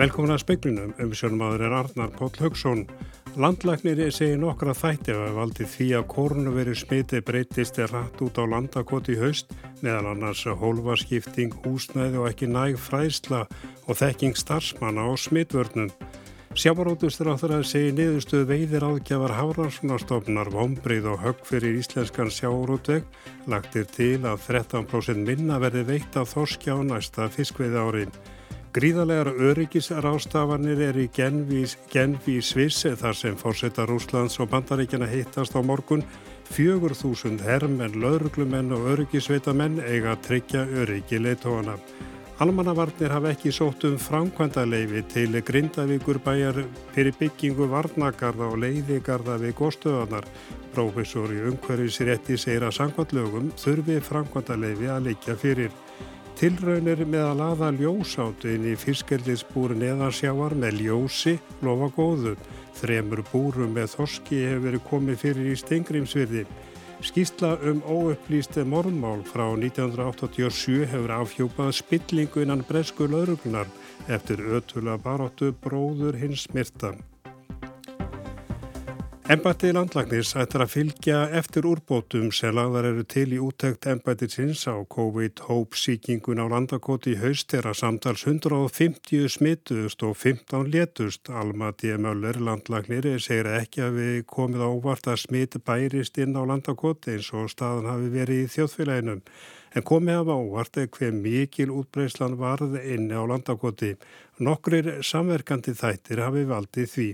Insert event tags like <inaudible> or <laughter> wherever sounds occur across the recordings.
Velkomin að speiklinum, umsjónumadur er Arnar Póll Högson. Landlæknir segir nokkra þætti að valdi því að korunveri smiti breytist er rætt út á landakoti í haust, meðal annars hólfaskipting, húsnæði og ekki næg fræðsla og þekking starfsmanna á smitvörnum. Sjávarótustur á þeirra segir niðurstuð veiðir áðgjafar Háranssonarstofnar vombrið og högg fyrir íslenskan sjávarótveg lagtir til að 13% minna verði veitt af þorskja á næsta fiskveiði árið. Gríðalegar öryggisrástafanir er í Genfi í Sviss þar sem fórseta Rúslands og bandaríkjana hittast á morgun. Fjögur þúsund herrmenn, lauruglumenn og öryggisveitamenn eiga að tryggja öryggi leitóana. Almannavarnir hafa ekki sótt um framkvæmda leifi til Grindavíkur bæjar fyrir byggingu varnagarða og leiðigarða við góðstöðanar. Prófessor í umhverfisrétti segir að sangvallögum þurfi framkvæmda leifi að leikja fyrir. Tilraunir með að laða ljósátt inn í fiskeldisbúr neðarsjáar með ljósi lofa góðu. Þremur búrum með þorski hefur verið komið fyrir í Stengrimsvirði. Skýrsla um óupplýsti morðmál frá 1987 hefur afhjúpað spillingu innan bresku lauruglunar eftir ötula baróttu bróður hins smirtan. Embættið landlagnis ættir að fylgja eftir úrbótum sem lagðar eru til í úttækt embættið sinns á COVID-hópsíkingun á landakoti í haust er að samtals 150 smituðust og 15 letust. Alma D. Möller landlagnir segir ekki að við komið ávart að smit bærist inn á landakoti eins og staðan hafi verið í þjóðfélaginu. En komið af ávart er hver mikil útbreyslan varð inni á landakoti. Nokkrir samverkandi þættir hafi valdið því.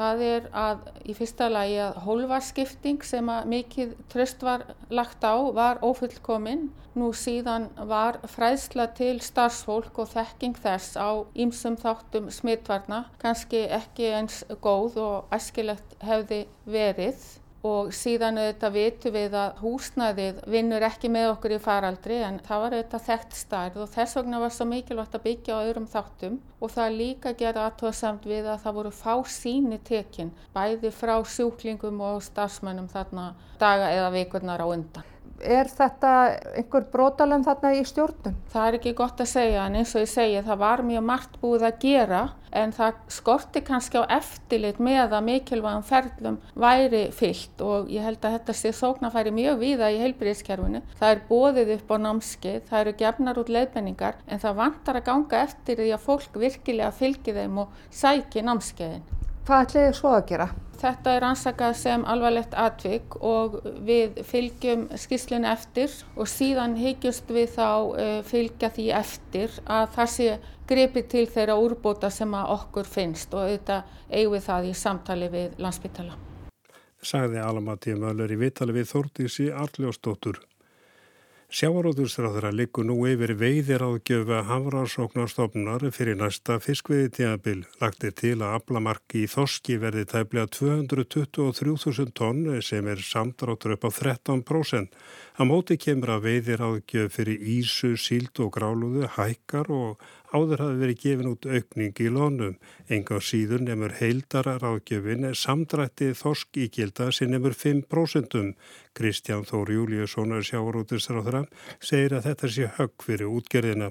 Það er að í fyrsta lagi að hólfarskipting sem að mikið tröst var lagt á var ofullkominn. Nú síðan var fræðsla til starfsfólk og þekking þess á ýmsum þáttum smittvarna kannski ekki eins góð og æskilegt hefði verið og síðan auðvitað vitum við að húsnæðið vinnur ekki með okkur í faraldri en það var auðvitað þekkt stærð og þess vegna var svo mikilvægt að byggja á öðrum þáttum. Og það líka gera aðtóðsamt við að það voru fá síni tekin bæði frá sjúklingum og starfsmönnum þarna daga eða vikurnar á undan er þetta einhver brotalum þarna í stjórnum? Það er ekki gott að segja en eins og ég segi það var mjög margt búið að gera en það skorti kannski á eftirlit með að mikilvægum ferlum væri fyllt og ég held að þetta sé sóknarfæri mjög víða í heilbyrðiskerfinu. Það er bóðið upp á námskeið, það eru gefnar út leiðbenningar en það vantar að ganga eftir því að fólk virkilega fylgi þeim og sæki námskeiðin. Hvað ætlaði svo að gera? Þetta er ansakað sem alvarlegt atvik og við fylgjum skýslinu eftir og síðan higgjast við þá uh, fylgja því eftir að það sé grepið til þeirra úrbóta sem okkur finnst og auðvitað eigum við það í samtali við landsbytala. Sagði Alamatíð Möller í vitali við Þórtísi Arljósdóttur. Sjávaróðursráðara likur nú yfir veiðir áðgjöfa hafrarsóknarstofnar fyrir næsta fiskviði tíabil. Lagt er til að aflamarki í Þorski verði tæplega 223.000 tonn sem er samdráttur upp á 13%. Að móti kemur að veiðir áðgjöf fyrir Ísu, Síld og Gráluðu, Hækkar og Áður hafi verið gefin út aukning í lónum. Enga síður nefnur heildara ráðgjöfin samdrætti þorsk í gilda sem nefnur 5%. Kristján Þór Júliusson er sjávarútisráðra, segir að þetta sé högg fyrir útgerðina.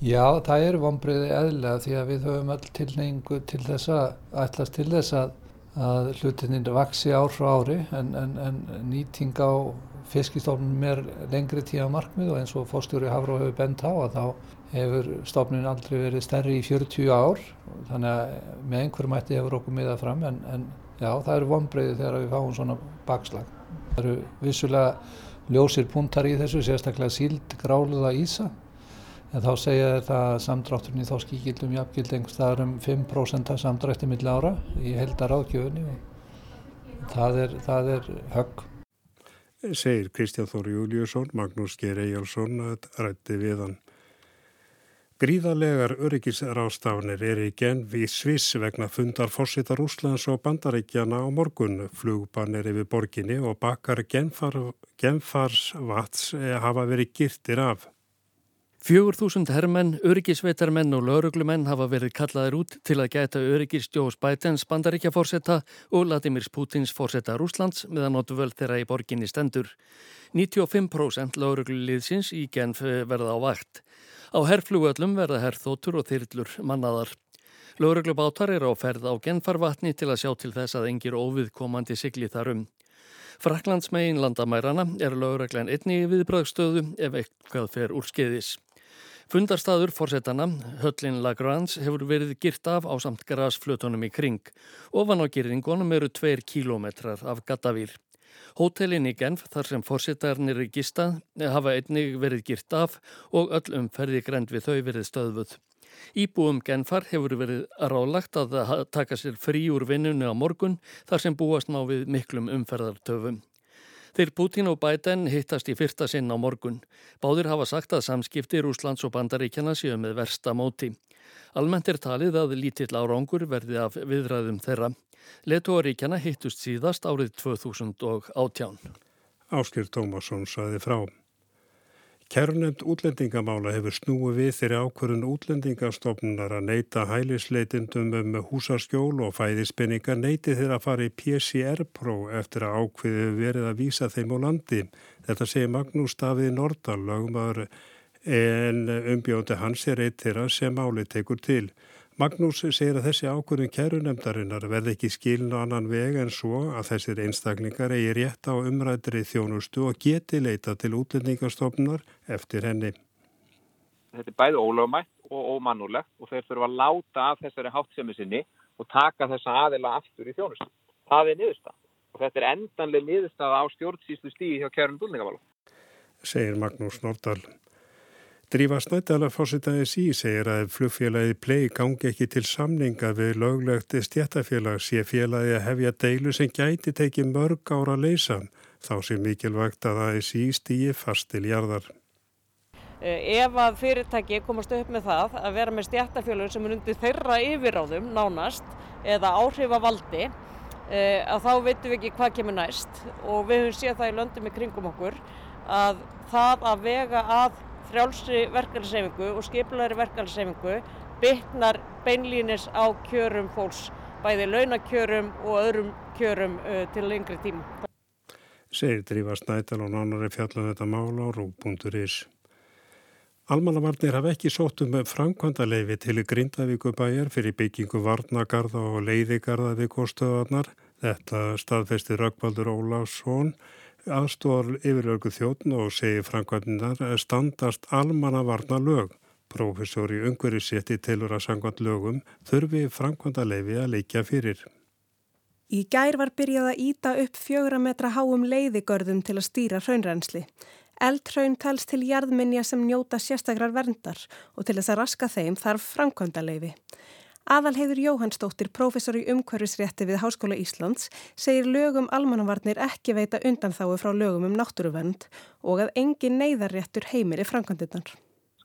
Já, það er vonbreiði eðlega því að við höfum all tilneingu til þess að ætlast til þess að, að hlutininn vaksi ár frá ári en, en, en nýting á fiskistofnum er lengri tíma markmið og eins og fórstjóri Hafró hefur bent á að þá hefur stofnin aldrei verið stærri í 40 ár þannig að með einhverjum ætti hefur okkur miðað fram en, en já, það eru vonbreiði þegar við fáum svona bakslag. Það eru vissulega ljósir puntar í þessu, sérstaklega síld, gráluða ísa en þá segja þetta samdrátturinn í þá skíkildum jafngild einhvers staðar um 5% samdrætti milli ára í heldar áðgjöfunni og það er, það er högg. Segir Kristján Þóri Júliusson, Magnús Geir Ejjálsson rætti við hann. Gríðarlegar öryggisrástafanir er í genn við Sviss vegna fundar fórsita Rúslands og bandaríkjana á morgun. Flugbann er yfir borginni og genfar, genfarsvats hafa verið girtir af. Fjögur þúsund herrmenn, öryggisveitarmenn og lauruglumenn hafa verið kallaðir út til að gæta öryggis Joe Bidens bandaríkjaforsetta og Vladimir Putins forsetta Rúslands meðan áttu völd þeirra í borginni stendur. 95% laurugluliðsins í Genf verða á vakt. Á herrflugöllum verða herrþótur og þyrllur mannaðar. Lauruglubátar er á ferð á Genfarvatni til að sjá til þess að engir óviðkomandi sigli þar um. Fraklandsmegin landamærana er lauruglan einni viðbröðstöðu ef eitthvað fer úr skeiðis. Fundarstaður fórsetana, höllin Lagrange, hefur verið girt af á samt grasflötunum í kring. Ofan á girðingunum eru tveir kílómetrar af gattavýr. Hótelin í Genf, þar sem fórsetarnir er gistað, hafa einnig verið girt af og öll umferði grend við þau verið stöðvuð. Íbúum Genfar hefur verið rálagt að taka sér frí úr vinnunni á morgun þar sem búast ná við miklum umferðartöfum. Þeir Putin og Biden hittast í fyrsta sinn á morgun. Báðir hafa sagt að samskipti Rúslands og Bandaríkjana séu með versta móti. Almennt er talið að lítill árangur verði af viðræðum þeirra. Letóaríkjana hittust síðast árið 2018. Áskil Tómasson saði frá. Kærnend útlendingamála hefur snúið við þeirri ákvörðun útlendingastofnunar að neyta hælisleitindum um húsaskjól og fæðispenninga neyti þeirra að fara í PCR-pró eftir að ákveðu verið að vísa þeim á landi. Þetta segir Magnús Davíð Nordal, lögumar en umbjóndi hans er eitt þeirra sem áli tekur til. Magnús segir að þessi ákvörðun kærunemdarinnar verði ekki skilin á annan veg en svo að þessir einstaklingar eigi rétt á umræðri þjónustu og geti leita til útlendingastofnunar eftir henni. Þetta er bæði ólögumætt og ómannulegt og þeir þurfa að láta af þessari háttsemi sinni og taka þessa aðila aftur í þjónustu. Það er niðurstað og þetta er endanlega niðurstað á stjórnsýslu stíði hjá kærunum dúlningamála. Segir Magnús Nordal. Drífa Snædala fórsitaði sí segir að flugfélagi plei gangi ekki til samninga við löglegt stjættafélag sé félagi að hefja deilu sem gæti tekið mörg ára að leysa þá sé mikilvægt að það er síst í fastiljarðar. Eh, ef að fyrirtæki komast upp með það að vera með stjættafélag sem er undir þeirra yfiráðum nánast eða áhrifavaldi eh, að þá veitum við ekki hvað kemur næst og við höfum séð það í löndum í kringum okkur að það að vega að frjálsri verkefæliseyfingu og skipulari verkefæliseyfingu byggnar beinlínis á kjörum fólks, bæði launakjörum og öðrum kjörum uh, til lengri tíma. Segir Drífa Snædal og nánari fjallan um þetta mála á rú.is. Almannavarnir hafa ekki sótt um framkvæmdaleifi til Grindavíkubæjar fyrir byggingu varnagarða og leiðigarða við kostöðarnar. Þetta staðfesti Rökkvaldur Óláfsson aðstóðar yfirlörgu þjóttn og segi framkvæmdinar standast almanna varna lög. Professor í umhverjusetti tilur að sangvæmt lögum þurfi framkvæmda leifi að leikja fyrir. Í gær var byrjað að íta upp fjögra metra háum leiðigörðum til að stýra hraunrensli. Eldhraun tels til jarðminja sem njóta sérstakrar verndar og til þess að raska þeim þarf framkvæmda leifi. Aðalheiður Jóhannsdóttir, professor í umhverfisrétti við Háskóla Íslands, segir lögum almannavarnir ekki veita undanþáu frá lögum um náttúruvend og að engin neyðarréttur heimir í framkvæmdinnar.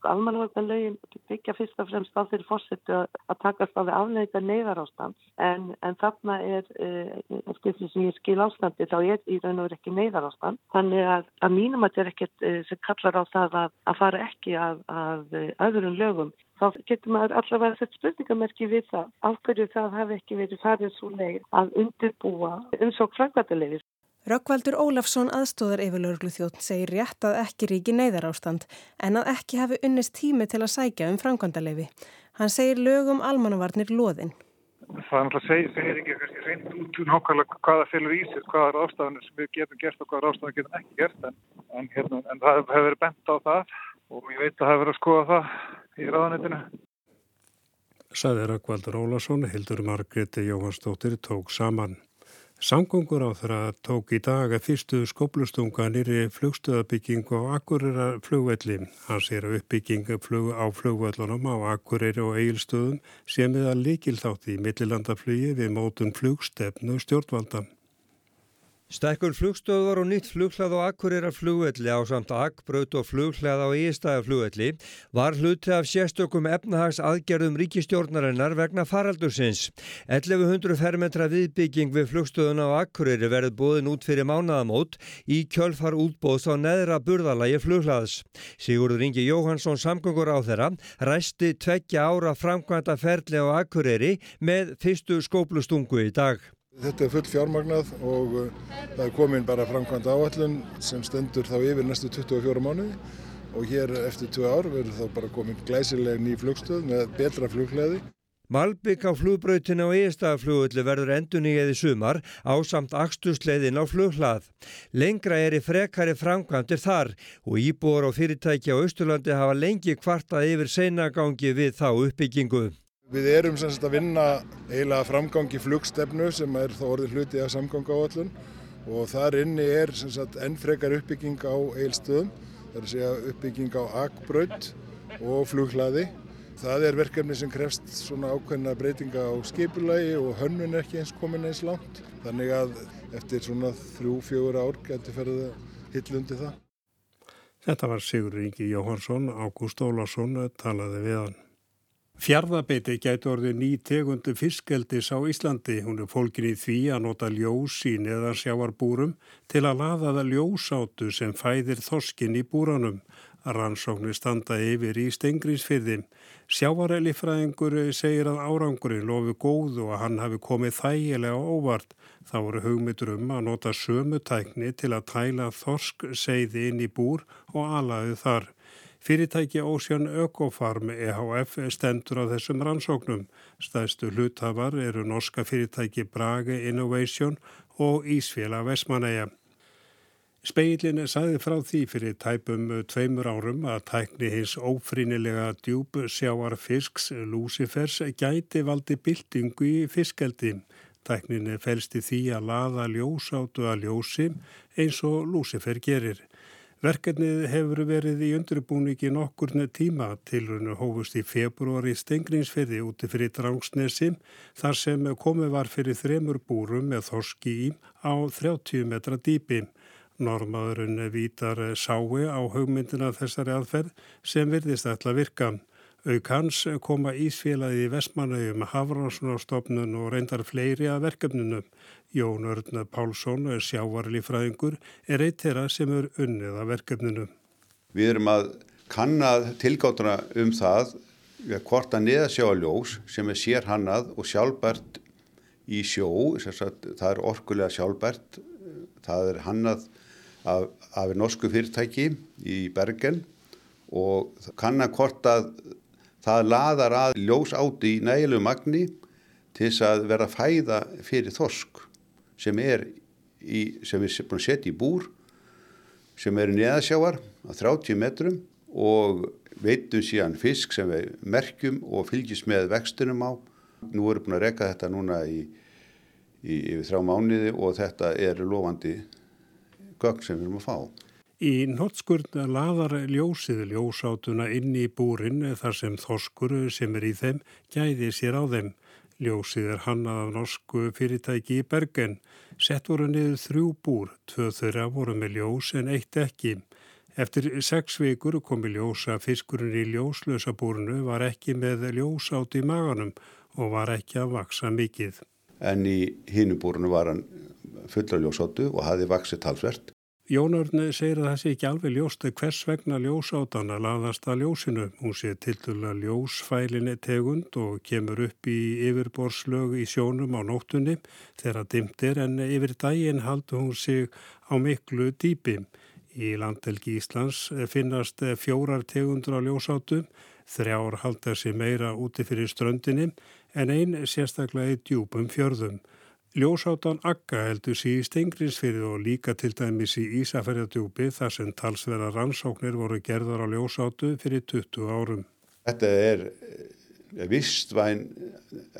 Almannavarnarlögin byggja fyrst og fremst á þeirri fórsetu að takast á við afleita neyðarástand en, en þarna er, eh, eftir því sem ég skil ástandi, þá er í raun og verið ekki neyðarástand. Þannig að, að mínum að þetta er ekkert eh, sem kallar á það að, að fara ekki af, af eh, öðrum lögum þá getur maður allavega sett spurningamerki við það af hverju það hafi ekki verið farið svo leið að undirbúa umsók frangvættilegis. Rökkvaldur Ólafsson aðstóðar yfirlörglu þjótt segir rétt að ekki ríki neyðar ástand en að ekki hafi unnist tími til að sækja um frangvændalegi. Hann segir lögum almannavarnir loðinn. Það er náttúrulega segir, segir ekki kannski reynd út um nákvæmlega hvaða fylgur í sér, hvaða ástafanir sem við getum gert og hvaða ástafanir getum ekki gert en, en, hérna, en það hefur verið bent á það og ég veit að það hefur verið að skoða það í ráðanitinu. Saði Rökkvaldur Ólason, Hildur Margreti Jóhansdóttir tók saman. Samgöngur á þeirra tók í dag að fyrstu skóplustunga nýri flugstöðabyggingu á Akureyra flugvelli. Hann sér að uppbyggingu flug á flugvellunum á Akureyri og Egilstöðum sé með að líkil þátt í millilandaflugi við mótun flugstefnu stjórnvalda. Stækkun flugstöðvar og nýtt flughlað á Akureyrar flugvelli á samt Akbraut og flughlað á Ístæðar flugvelli var hluti af sérstökum efnahags aðgerðum ríkistjórnarinnar vegna faraldursins. 1100 fermetra viðbygging við flugstöðun á Akureyri verið búin út fyrir mánaðamót í kjölfar útbóðs á neðra burðalagi flughlaðs. Sigurður Ingi Jóhansson samgöngur á þeirra ræsti tveggja ára framkvæmda ferli á Akureyri með fyrstu skóplustungu í dag. Þetta er full fjármagnað og uh, það er komin bara framkvæmda áallun sem stendur þá yfir næstu 24 mánuði og hér eftir 2 ár verður þá bara komin glæsileg ný flugstöð með betra flugleði. Malbygg á flugbrautinu á Ístaflugullu verður endun í eði sumar á samt axtusleiðin á flughlað. Lengra er í frekari framkvæmdir þar og íbúar og fyrirtæki á Östurlandi hafa lengi kvartað yfir seinagangi við þá uppbyggingu. Við erum semst að vinna eiginlega framgangi flugstefnu sem er þá orðið hluti af samgangáallun og þar inni er semst ennfrekar uppbygging á eilstöðum, það er að segja uppbygging á akbraut og flughlaði. Það er verkefni sem krefst svona ákveðna breytinga á skipulagi og hönnun er ekki eins komin eins langt. Þannig að eftir svona þrjú, fjögur ár getur ferðið hillundi það. Þetta var Sigur Ríki Jóhansson, Ágúst Ólarsson talaði við hann. Fjarðabeiti gæti orðið ný tegundu fiskeldis á Íslandi. Hún er fólkin í því að nota ljós í neðarsjáarbúrum til að laða það ljósátu sem fæðir þoskin í búranum. Rannsóknir standa yfir í stengrinsfyrði. Sjávarælifræðingur segir að árangurinn lofi góð og að hann hafi komið þægilega óvart. Þá voru hugmyndur um að nota sömu tækni til að tæla þorsk segði inn í búr og alaðu þar. Fyrirtæki Ocean Ökofarm EHF stendur á þessum rannsóknum. Stæðstu hluthafar eru norska fyrirtæki Brage Innovation og Ísfélag Vesmanæja. Speilin sagði frá því fyrir tæpum tveimur árum að tækni hins ófrínilega djúb sjáar fisks Lucifers gæti valdi byltingu í fiskeldi. Tækninni fælst í því að laða ljósátu að ljósi eins og Lucifer gerir. Verkefnið hefur verið í undirbúningi nokkurnu tíma tilrunu hófust í februari stengrinsferði úti fyrir Drangsnesi þar sem komið var fyrir þremur búrum með þorski í á 30 metra dýpi. Normaðurinn vítar sái á haugmyndina þessari aðferð sem virðist ætla virka. Auk hans koma Ísfélagi í Vestmannaugum, Hafranssonarstofnun og reyndar fleiri að verkefninu. Jón Örn Pálsson, sjávarlífræðingur, er eitt þeirra sem er unnið að verkefninu. Við erum að kanna tilgáttuna um það hvort að neðasjáaljós sem er sér hannað og sjálfbært í sjó, það er orkulega sjálfbært, það er hannað af, af norsku fyrirtæki í Bergen og kannan hvort að það laðar að ljós áti í nægilegu magni til þess að vera fæða fyrir þorsk sem er í, sem erum búin að setja í búr sem eru neðasjávar á 30 metrum og veitum síðan fisk sem við merkjum og fylgjast með vextunum á. Nú erum við búin að rekka þetta núna í, í, í þrjá mánuði og þetta er lofandi gögn sem við erum að fá. Í nottskurna laðar ljósið ljósátuna inn í búrin þar sem þoskur sem er í þeim gæði sér á þeim. Ljósið er hannað af norsku fyrirtæki í Bergen. Sett voru niður þrjú búr, tvö þeirra voru með ljós en eitt ekki. Eftir sex vikur komi ljósa fiskurinn í ljóslösa búrinu var ekki með ljós átt í maganum og var ekki að vaksa mikið. En í hinnubúrinu var hann fulla ljósáttu og hafi vaksið talsvert. Jónörni segir að það sé ekki alveg ljóst hvers vegna ljósátana laðast að ljósinu. Hún sé til dæla ljósfælinni tegund og kemur upp í yfirborslög í sjónum á nóttunni þegar dimtir en yfir daginn haldur hún sig á miklu dýpi. Í landelgi Íslands finnast fjórar tegundur á ljósátum, þrjár haldar sér meira úti fyrir ströndinni en einn sérstaklega í djúpum fjörðum. Ljósáttan Akka heldur síði stengrinsfyrði og líka til dæmis í Ísafærjadjúpi þar sem talsverða rannsóknir voru gerðar á ljósátu fyrir 20 árum. Þetta er vistvæn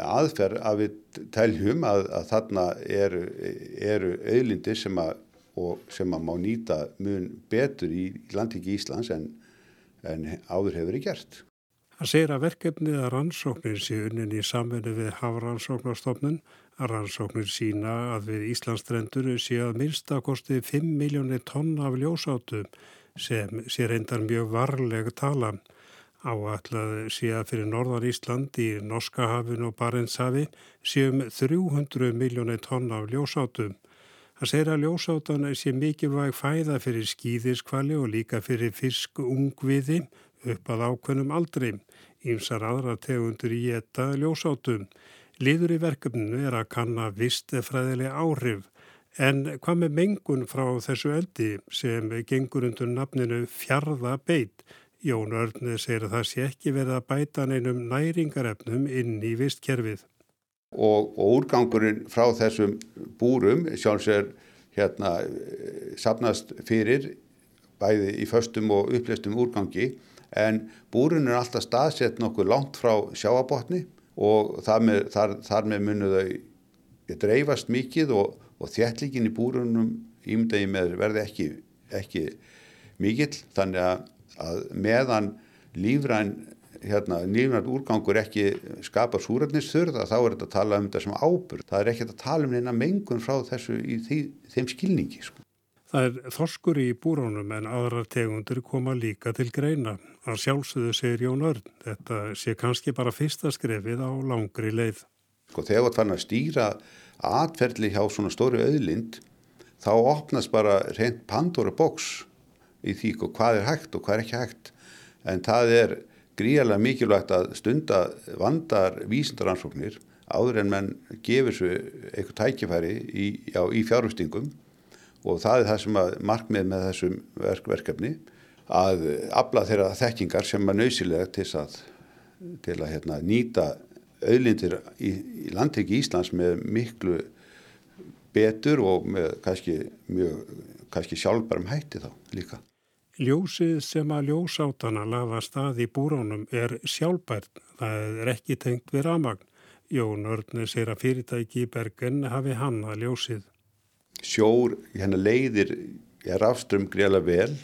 aðferð að við teljum að, að þarna eru, eru auðlindir sem að, sem að má nýta mun betur í landtíki Íslands en, en áður hefur verið gert. Hann segir að verkefnið að rannsóknir sé unnin í samvenni við Hafrannsóknarstofnun Rannsóknir sína að við Íslandstrendur sé að minnstakosti 5 miljónir tonna af ljósátum sem sé reyndar mjög varleg tala. Áallad sé að fyrir Norðar Ísland í Norska hafin og Barentshafi séum 300 miljónir tonna af ljósátum. Það segir að ljósátan sé mikilvæg fæða fyrir skýðiskvali og líka fyrir fisk ungviði upp að ákveðnum aldri. Ímsar aðra tegundur í etta ljósátum. Liður í verkefninu er að kanna vistefræðilega áhrif en hvað með mengun frá þessu eldi sem gengur undir nafninu fjarðabeit? Jón Örnir segir að það sé ekki verið að bæta neinum næringarefnum inn í vistkerfið. Og, og úrgangurinn frá þessum búrum sjálfsvegar hérna sapnast fyrir bæði í föstum og upplæstum úrgangi en búrun er alltaf staðsett nokkuð langt frá sjáabotni og þar með, þar, þar með munu þau dreifast mikið og, og þjættlíkin í búrunum ímdegi með verði ekki, ekki mikill þannig að, að meðan lífræn hérna, lífræn úrgangur ekki skapar súrarnisþurð þá er þetta að tala um þetta sem ábyrg það er ekki að tala um neina mengun frá þessu í því, þeim skilningi sko. Það er þorskur í búrónum en aðrar tegundur koma líka til greina. Að sjálfsögðu segir Jón Örn, þetta sé kannski bara fyrsta skrefið á langri leið. Sko þegar það fann að stýra atferðli hjá svona stóri auðlind, þá opnast bara reynd Pandora box í því hvað er hægt og hvað er ekki hægt. En það er gríðarlega mikilvægt að stunda vandar vísindaransóknir áður en mann gefur svo eitthvað tækifæri í, í fjárhustingum og það er það sem að markmið með þessum verk, verkefni að afla þeirra þekkingar sem er nöysilega til að, til að hérna, nýta auðlindir í, í landteki Íslands með miklu betur og með kannski, mjög, kannski sjálfbærum hætti þá líka. Ljósið sem að ljósátana lafa stað í búrónum er sjálfbært, það er ekki tengt við ramagn. Jón Örnir sér að fyrirtæki í Bergen hafi hann að ljósið sjór hérna leiðir er afströmm greiðlega vel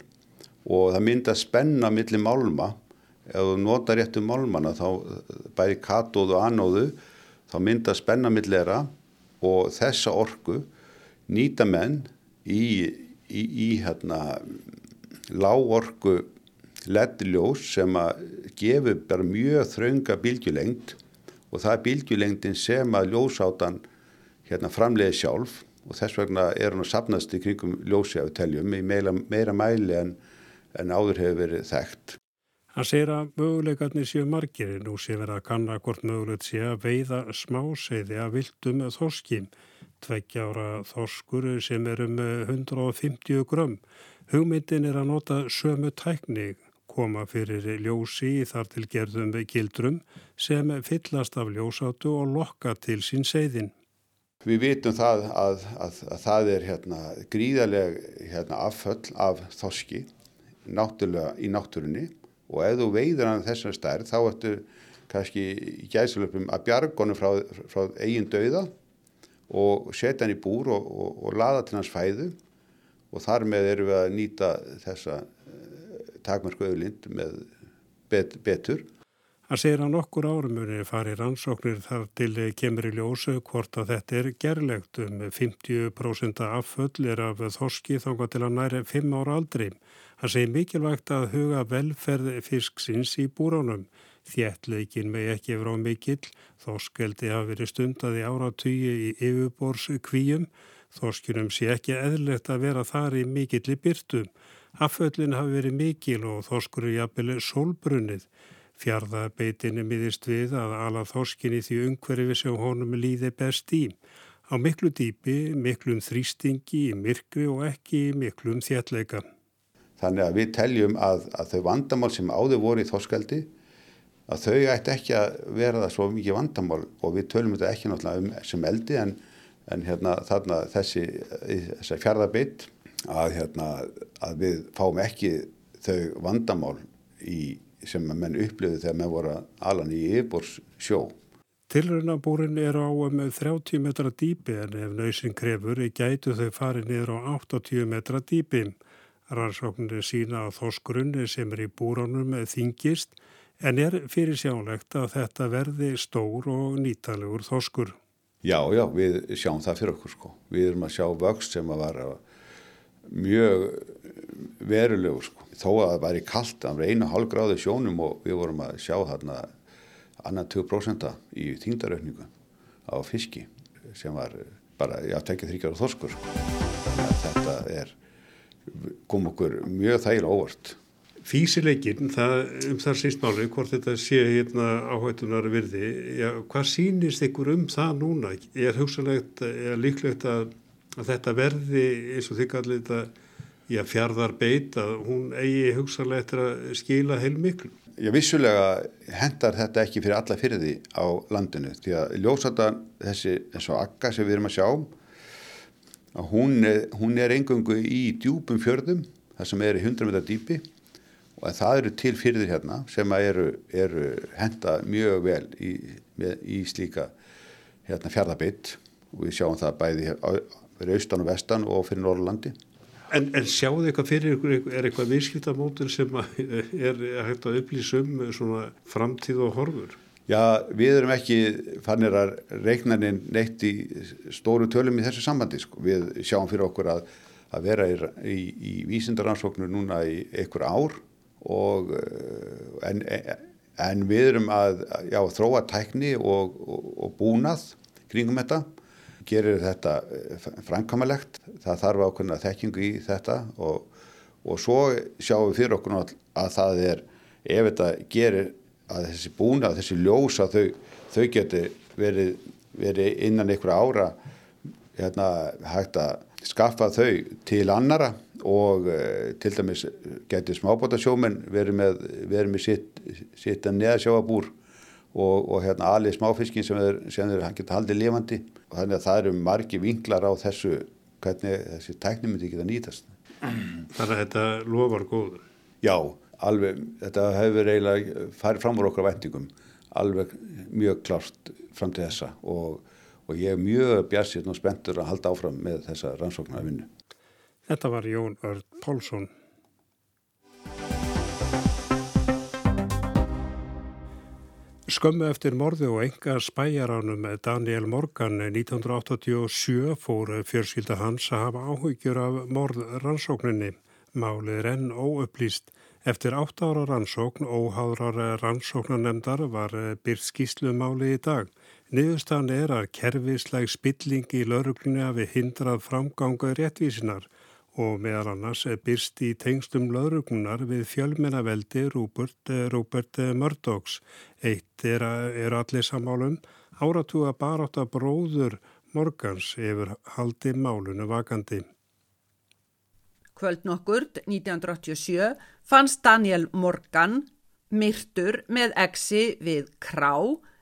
og það mynda spenna millir málma. Ef þú notar réttu málmana þá bæði katóðu og anóðu þá mynda spenna millera og þessa orku nýta menn í, í, í hérna lágorku leddiljós sem að gefu bara mjög þraunga bílgjulengt og það er bílgjulengtin sem að ljósátan hérna framleiði sjálf. Og þess vegna er hann að sapnast í kringum ljósi af teljum í meira, meira mæli en, en áður hefur verið þekkt. Hann segir að möguleikarnir séu margir nú sé verið að kanna hvort mögulegt sé að veiða smáseiði að viltum þorskim, tveggja ára þorskur sem er um 150 grömm. Hugmyndin er að nota sömu tækni, koma fyrir ljósi þar til gerðum gildrum sem fyllast af ljósátu og lokka til sín seiðin. Við vitum það að, að, að það er hérna, gríðarlega hérna, afföll af þoski náttúrulega í náttúrunni og ef þú veiður hann þessar stærð þá ertu kannski í gæðsalöpum að bjargonu frá, frá eigin dauða og setja hann í búr og, og, og laða til hans fæðu og þar með erum við að nýta þessa eh, takmörku auðlind með bet, betur Hann segir að nokkur árumurinn fari rannsóknir þar til kemur í ljósu hvort að þetta er gerlegt um 50% afföll er af þorski þánga til að næri 5 ára aldri. Hann segir mikilvægt að huga velferð fisksins í búránum. Þjertleikin með ekki frá mikill, þorskeldi hafi verið stundaði áratugji í yfirbors kvíum, þorskinum sé ekki eðlert að vera þar í mikill í byrtum. Afföllin hafi verið mikil og þorskur er jafnvel sólbrunnið. Fjarðabeitinni miðist við að ala þorskinni því umhverfi sem honum líði best í. Á miklu dýpi, miklum þrýstingi, myrkvi og ekki miklum þjallega. Þannig að við teljum að, að þau vandamál sem áður voru í þorskaldi, að þau ætti ekki að vera það svo mikið vandamál og við tölum þetta ekki náttúrulega um sem eldi en, en hérna, þarna þessi, þessi fjarðabeitt að, hérna, að við fáum ekki þau vandamál í sem menn upplöðu þegar menn voru alan í yfirbors sjó. Tilraunabúrin er á um 30 metra dýpi en ef nöysin krefur gætu þau farið niður á 80 metra dýpi. Rannsóknir sína að þoskurunni sem er í búránum þingist en er fyrir sjálegt að þetta verði stór og nýtalegur þoskur. Já, já, við sjáum það fyrir okkur sko. Við erum að sjá vöxt sem að var mjög verulegur sko. Þó að það væri kallt, það var einu hálf gráði sjónum og við vorum að sjá þarna annan 2% í þingdaröfningu á fiski sem var bara, já, tekið þryggjara þorskur sko. Þetta er, kom okkur mjög þægilega óvart. Físileikin, það, um það sístmáli, hvort þetta sé hérna áhættunar virði, já, hvað sýnist ykkur um það núna? Er hugsanlegt, er líklegt að, að þetta verði eins og þig allir þetta, já, fjardar beit að hún eigi hugsanlegt að skila heilmiklu? Já, vissulega hendar þetta ekki fyrir alla fyrði á landinu, því að ljósata þessi, þessu akka sem við erum að sjá, að hún er, hún er engungu í djúpum fjörðum, það sem er í 100 metra dýpi, og það eru til fyrir hérna sem eru, eru henda mjög vel í, í slíka hérna, fjárðabitt og við sjáum það bæði fyrir austan og vestan og fyrir Norrlandi. En, en þið eitthvað fyrir ykkur, er eitthvað viðskiptamótur sem <laughs> er hægt að upplýsa um framtíð og horfur? Já, við erum ekki fannir að reiknanin neitt í stóru tölum í þessu sambandi. Sko. Við sjáum fyrir okkur að, að vera í, í, í vísindaransóknu núna í einhver ár og eh, en, en við erum að já, þróa tækni og, og, og búnað kringum þetta gerir þetta eh, framkamalegt það þarf ákveðna þekkingu í þetta og, og svo sjáum við fyrir okkur að það er ef þetta gerir að þessi búnað, þessi ljós að þau, þau geti verið, verið innan einhverja ára hérna, hægt að skaffa þau til annara og uh, til dæmis getur smábótasjómen verið með, verið með sitt, sitt að neðasjáabúr og, og hérna alveg smáfiskin sem þeir, þeir geta haldið lifandi og þannig að það eru margi vinklar á þessu hvernig þessi tækni myndi geta nýtast. Þannig að þetta lofar góður? Já, alveg, þetta hefur eiginlega farið fram úr okkar vendingum alveg mjög klárt fram til þessa og, og ég er mjög bjærsinn og spenntur að halda áfram með þessa rannsóknar vinnu. Þetta var Jón Örd Pálsson. Skömmu eftir morði og enga spæjaránum Daniel Morgan 1987 fór fjörskilda hans að hafa áhugjur af morðrannsókninni. Málið er enn óupplýst. Eftir átt ára rannsókn óháðrar rannsóknanemdar var byrt skýslumáli í dag. Niðurstan er að kerfisleg spilling í lauruglunni hafi hindrað framganga réttvísinar og meðal annars byrst í tengstum lauruglunar við fjölmennaveldi Rúbert, Rúbert Murdochs. Eitt er, er allir samálum áratúa barátt að bróður Morgans yfir haldi málunu vakandi. Kvöld nokkurt 1987 fannst Daniel Morgan myrtur með exi við Krá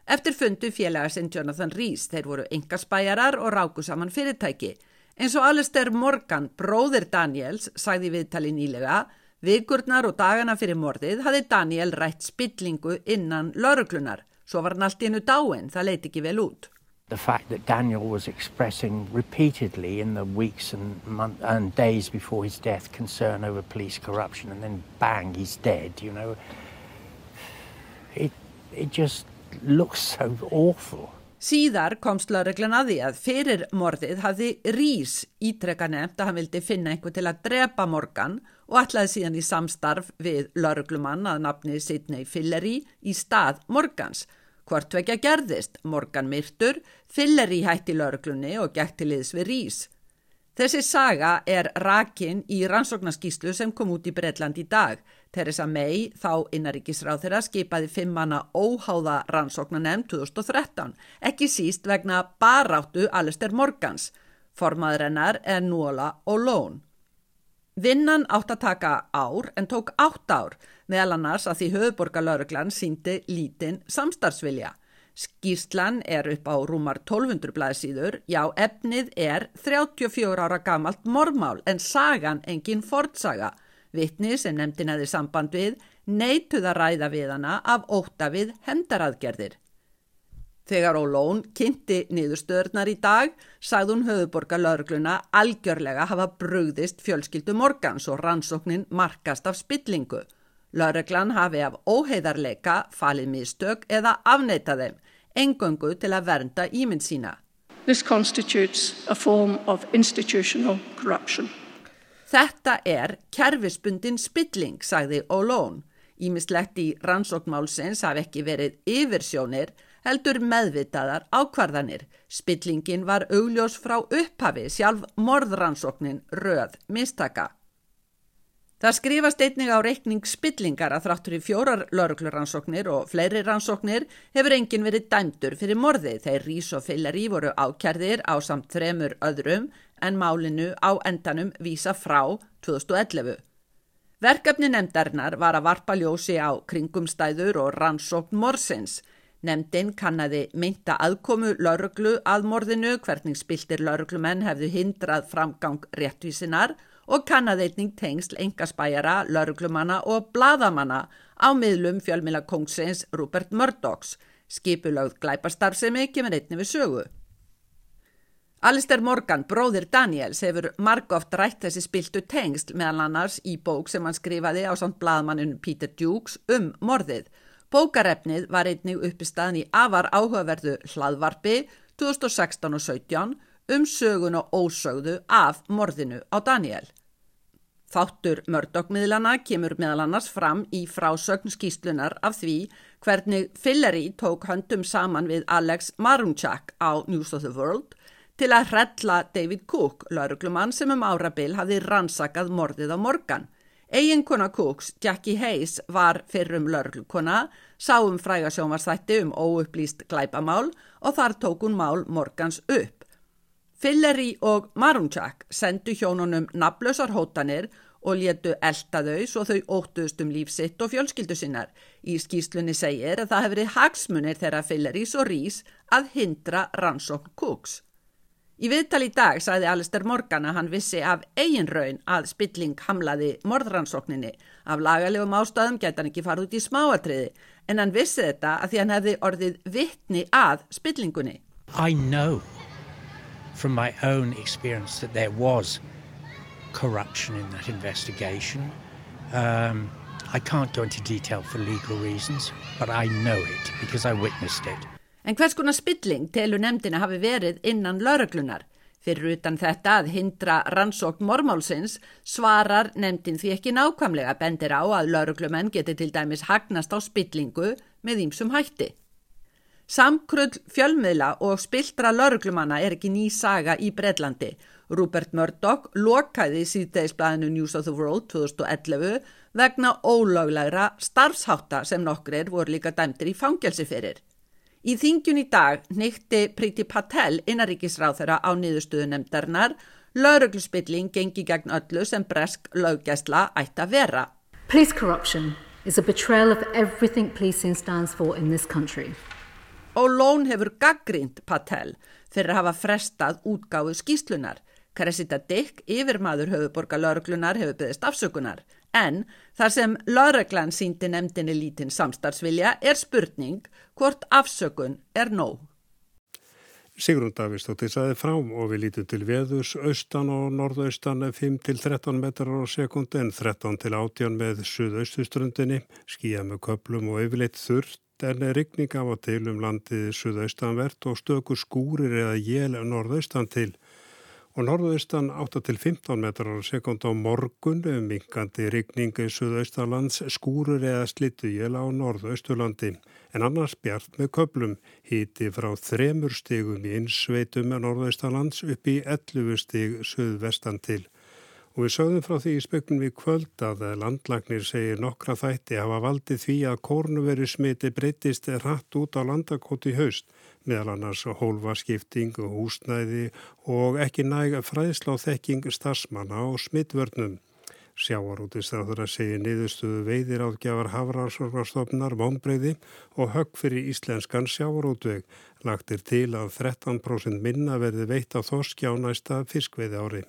eftir fundu félagasinn Jonathan Rees. Þeir voru engaspæjarar og ráku saman fyrirtæki. Eins og Alistair Morgan, bróðir Daniels, sagði viðtali nýlega, vikurnar og dagana fyrir morðið hafði Daniel rætt spillingu innan lauruglunar. Svo var hann allt í hennu dáin, það leiti ekki vel út. The fact that Daniel was expressing repeatedly in the weeks and, month, and days before his death concern over police corruption and then bang, he's dead, you know. It, it just looks so awful. Síðar komst lauruglan að því að fyrir morðið hafði Rís ítrekka nefnt að hann vildi finna einhver til að drepa Morgan og ætlaði síðan í samstarf við lauruglumann að nafni Sidney Fillery í stað Morgans. Hvort vekja gerðist, Morgan myrtur, Fillery hætti lauruglunni og gekk til liðs við Rís. Þessi saga er rakin í rannsóknarskíslu sem kom út í Breitland í dag. Theresa May, þá innaríkisráð þeirra, skipaði fimm manna óháða rannsóknarnemn 2013, ekki síst vegna baráttu Alistair Morgans, formaður hennar er Nuola O'Lone. Vinnan átt að taka ár en tók átt ár, meðal annars að því höfuborgarlauruglan síndi lítinn samstarfsvilja. Skýrslan er upp á rúmar 1200 blæðsíður, já efnið er 34 ára gamalt mormál en sagan engin fordsaga. Vittni sem nefndin aðeins samband við neituð að ræða við hana af óta við hendaraðgerðir. Þegar Ólón kynnti niðurstöðurnar í dag sagði hún höfuborgar laurugluna algjörlega hafa brugðist fjölskyldu Morgans og rannsóknin markast af spillingu. Lauruglan hafi af óheiðarleika falið mistök eða afneita þeim, engöngu til að vernda ímynd sína. This constitutes a form of institutional corruption. Þetta er kerfisbundin spilling, sagði O'Lone. Ímislegt í rannsóknmálsins hafi ekki verið yfirsjónir, heldur meðvitaðar ákvarðanir. Spillingin var augljós frá upphafi, sjálf morðrannsóknin röð mistaka. Það skrifast einnig á reikning spillingar að þráttur í fjórar laurugluransóknir og fleiri rannsóknir hefur enginn verið dæmdur fyrir morði þeir Rís og Fillerí voru ákjærðir á samt þremur öðrum en málinu á endanum vísa frá 2011. Verkefni nefndarinnar var að varpa ljósi á kringumstæður og rannsókn morsins. Nefndin kannadi mynda aðkomu lauruglu að morðinu hvernig spiltir lauruglumenn hefðu hindrað framgang réttvísinar og kannadeittning tengsl engaspæjara, lauruglumanna og bladamanna á miðlum fjölmila kongsins Rupert Murdochs, skipulögð glæpastarfsemi kemur einni við sögu. Alistair Morgan, bróðir Daniels, hefur margóft rætt þessi spiltu tengsl meðal annars í bók sem hann skrifaði á samt bladamannun Peter Dukes um morðið. Bókarefnið var einnig uppistaðan í afar áhugaverðu hlaðvarpi 2016 og 17 um sögun og ósögðu af morðinu á Daniel. Þáttur mördokmiðlana kemur meðal annars fram í frásögn skýslunar af því hvernig Fillery tók höndum saman við Alex Marunchak á News of the World til að hrella David Cook, lauruglumann sem um árabil hafði rannsakað morðið á Morgan. Eginkona Cooks, Jackie Hayes, var fyrrum lauruglukona, sáum frægasjónvarsþætti um óupplýst glæpamál og þar tók hún mál Morgans upp. Fillery og Marunchak sendu hjónunum naflösar hótanir og létu elda þau svo þau óttuðust um lífsitt og fjölskyldu sinnar. Í skýslunni segir að það hefur verið hagsmunir þeirra Fillerys og Rís að hindra rannsókn Cooks. Í viðtal í dag sagði Alistair Morgan að hann vissi af eigin raun að spilling hamlaði morðrannsókninni. Af lagalegum ástæðum geta hann ekki farið út í smáatriði en hann vissi þetta að því hann hefði orðið vittni að spillingunni. I know from my own experience that there was corruption in that investigation. Um, I can't go into detail for legal reasons, but I know it because I witnessed it. En hvers konar spilling telur nefndina hafi verið innan lauruglunar? Fyrir utan þetta að hindra rannsókn mormálsins svarar nefndin því ekki nákvæmlega bendir á að lauruglumenn geti til dæmis hagnast á spillingu með ímsum hætti. Samkrull fjölmiðla og spiltra lauruglumanna er ekki ný saga í Breitlandi. Rupert Murdoch lokaði síðdegisblæðinu News of the World 2011 vegna ólöglegra starfshátta sem nokkrir voru líka dæmtir í fangelsi fyrir. Í þingjun í dag nýtti Priti Patel innaríkisráð þeirra á niðurstöðu nefndarinnar laurugluspilling gengi gegn öllu sem bresk löggæsla ætti að vera. Police corruption is a betrayal of everything policing stands for in this country og Lón hefur gaggrínt Patel fyrir að hafa frestað útgáðu skýslunar. Cressida Dick, yfirmaður höfuborga lauruglunar, hefur byggðist afsökunar. En þar sem lauruglan síndi nefndinni lítinn samstarfsvilja er spurning hvort afsökun er nóg. Sigrun Davíðstóttir saði frá og við lítum til veðus austan og norðaustan 5-13 metrar á sekund en 13 til 18 með suðaustustrundinni, skíja með köplum og yfirleitt þurft en rigning af og til um landið suðaustanvert og stöku skúrir eða jél norðaustan til. Og norðaustan 8-15 metrar á sekund á morgun um minkandi rigningi suðaustalands skúrir eða slittu jél á norðausturlandi. En annars bjart með köplum híti frá þremur stigum í einsveitum norðaustalands upp í 11 stig suðvestan til Og við sögðum frá því í speknum við kvöld að landlagnir segir nokkra þætti hafa valdið því að kórnuveri smiti breytist rætt út á landakoti haust, meðal annars hólfaskipting, húsnæði og ekki næg fræðslá þekking starfsmanna og smittvörnum. Sjáarútistráður að segja niðurstuðu veiðir áðgjafar hafrarsvarstofnar, vonbreyði og högg fyrir íslenskan sjáarútveg. Lagt er til að 13% minna verði veitt á þorskjá næsta fiskveiði ári.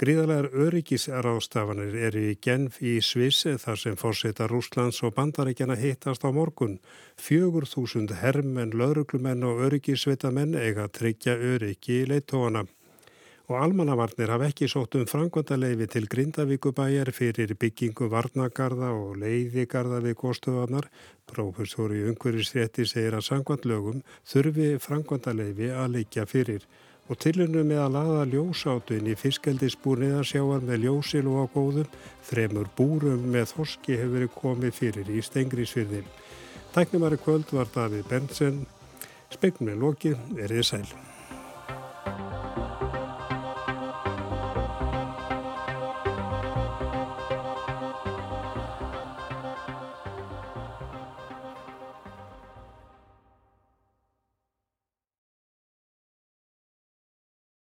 Gríðarlegar öryggisrástafanir eru í Genf í Sviss þar sem fórseta Rúslands og bandarækjana hittast á morgun. Fjögur þúsund herrmenn, lauruglumenn og öryggisveitamenn eiga tryggja öryggi í leittóana. og almannavarnir hafa ekki sótt um frangvandaleifi til Grindavíkubæjar fyrir byggingu varnagarða og leiðigarða við góðstöðanar. Prófessor í umhverjusrétti segir að sangvandlögum þurfi frangvandaleifi að leikja fyrir og tilunum með að laða ljósátun í fiskeldisbúrniðarsjáar með ljósil og á góðum, þremur búrum með þorski hefur verið komið fyrir í stengrisfyrði. Tæknumari kvöld var Davíð Bernsen, spegnum með loki, verið sæl.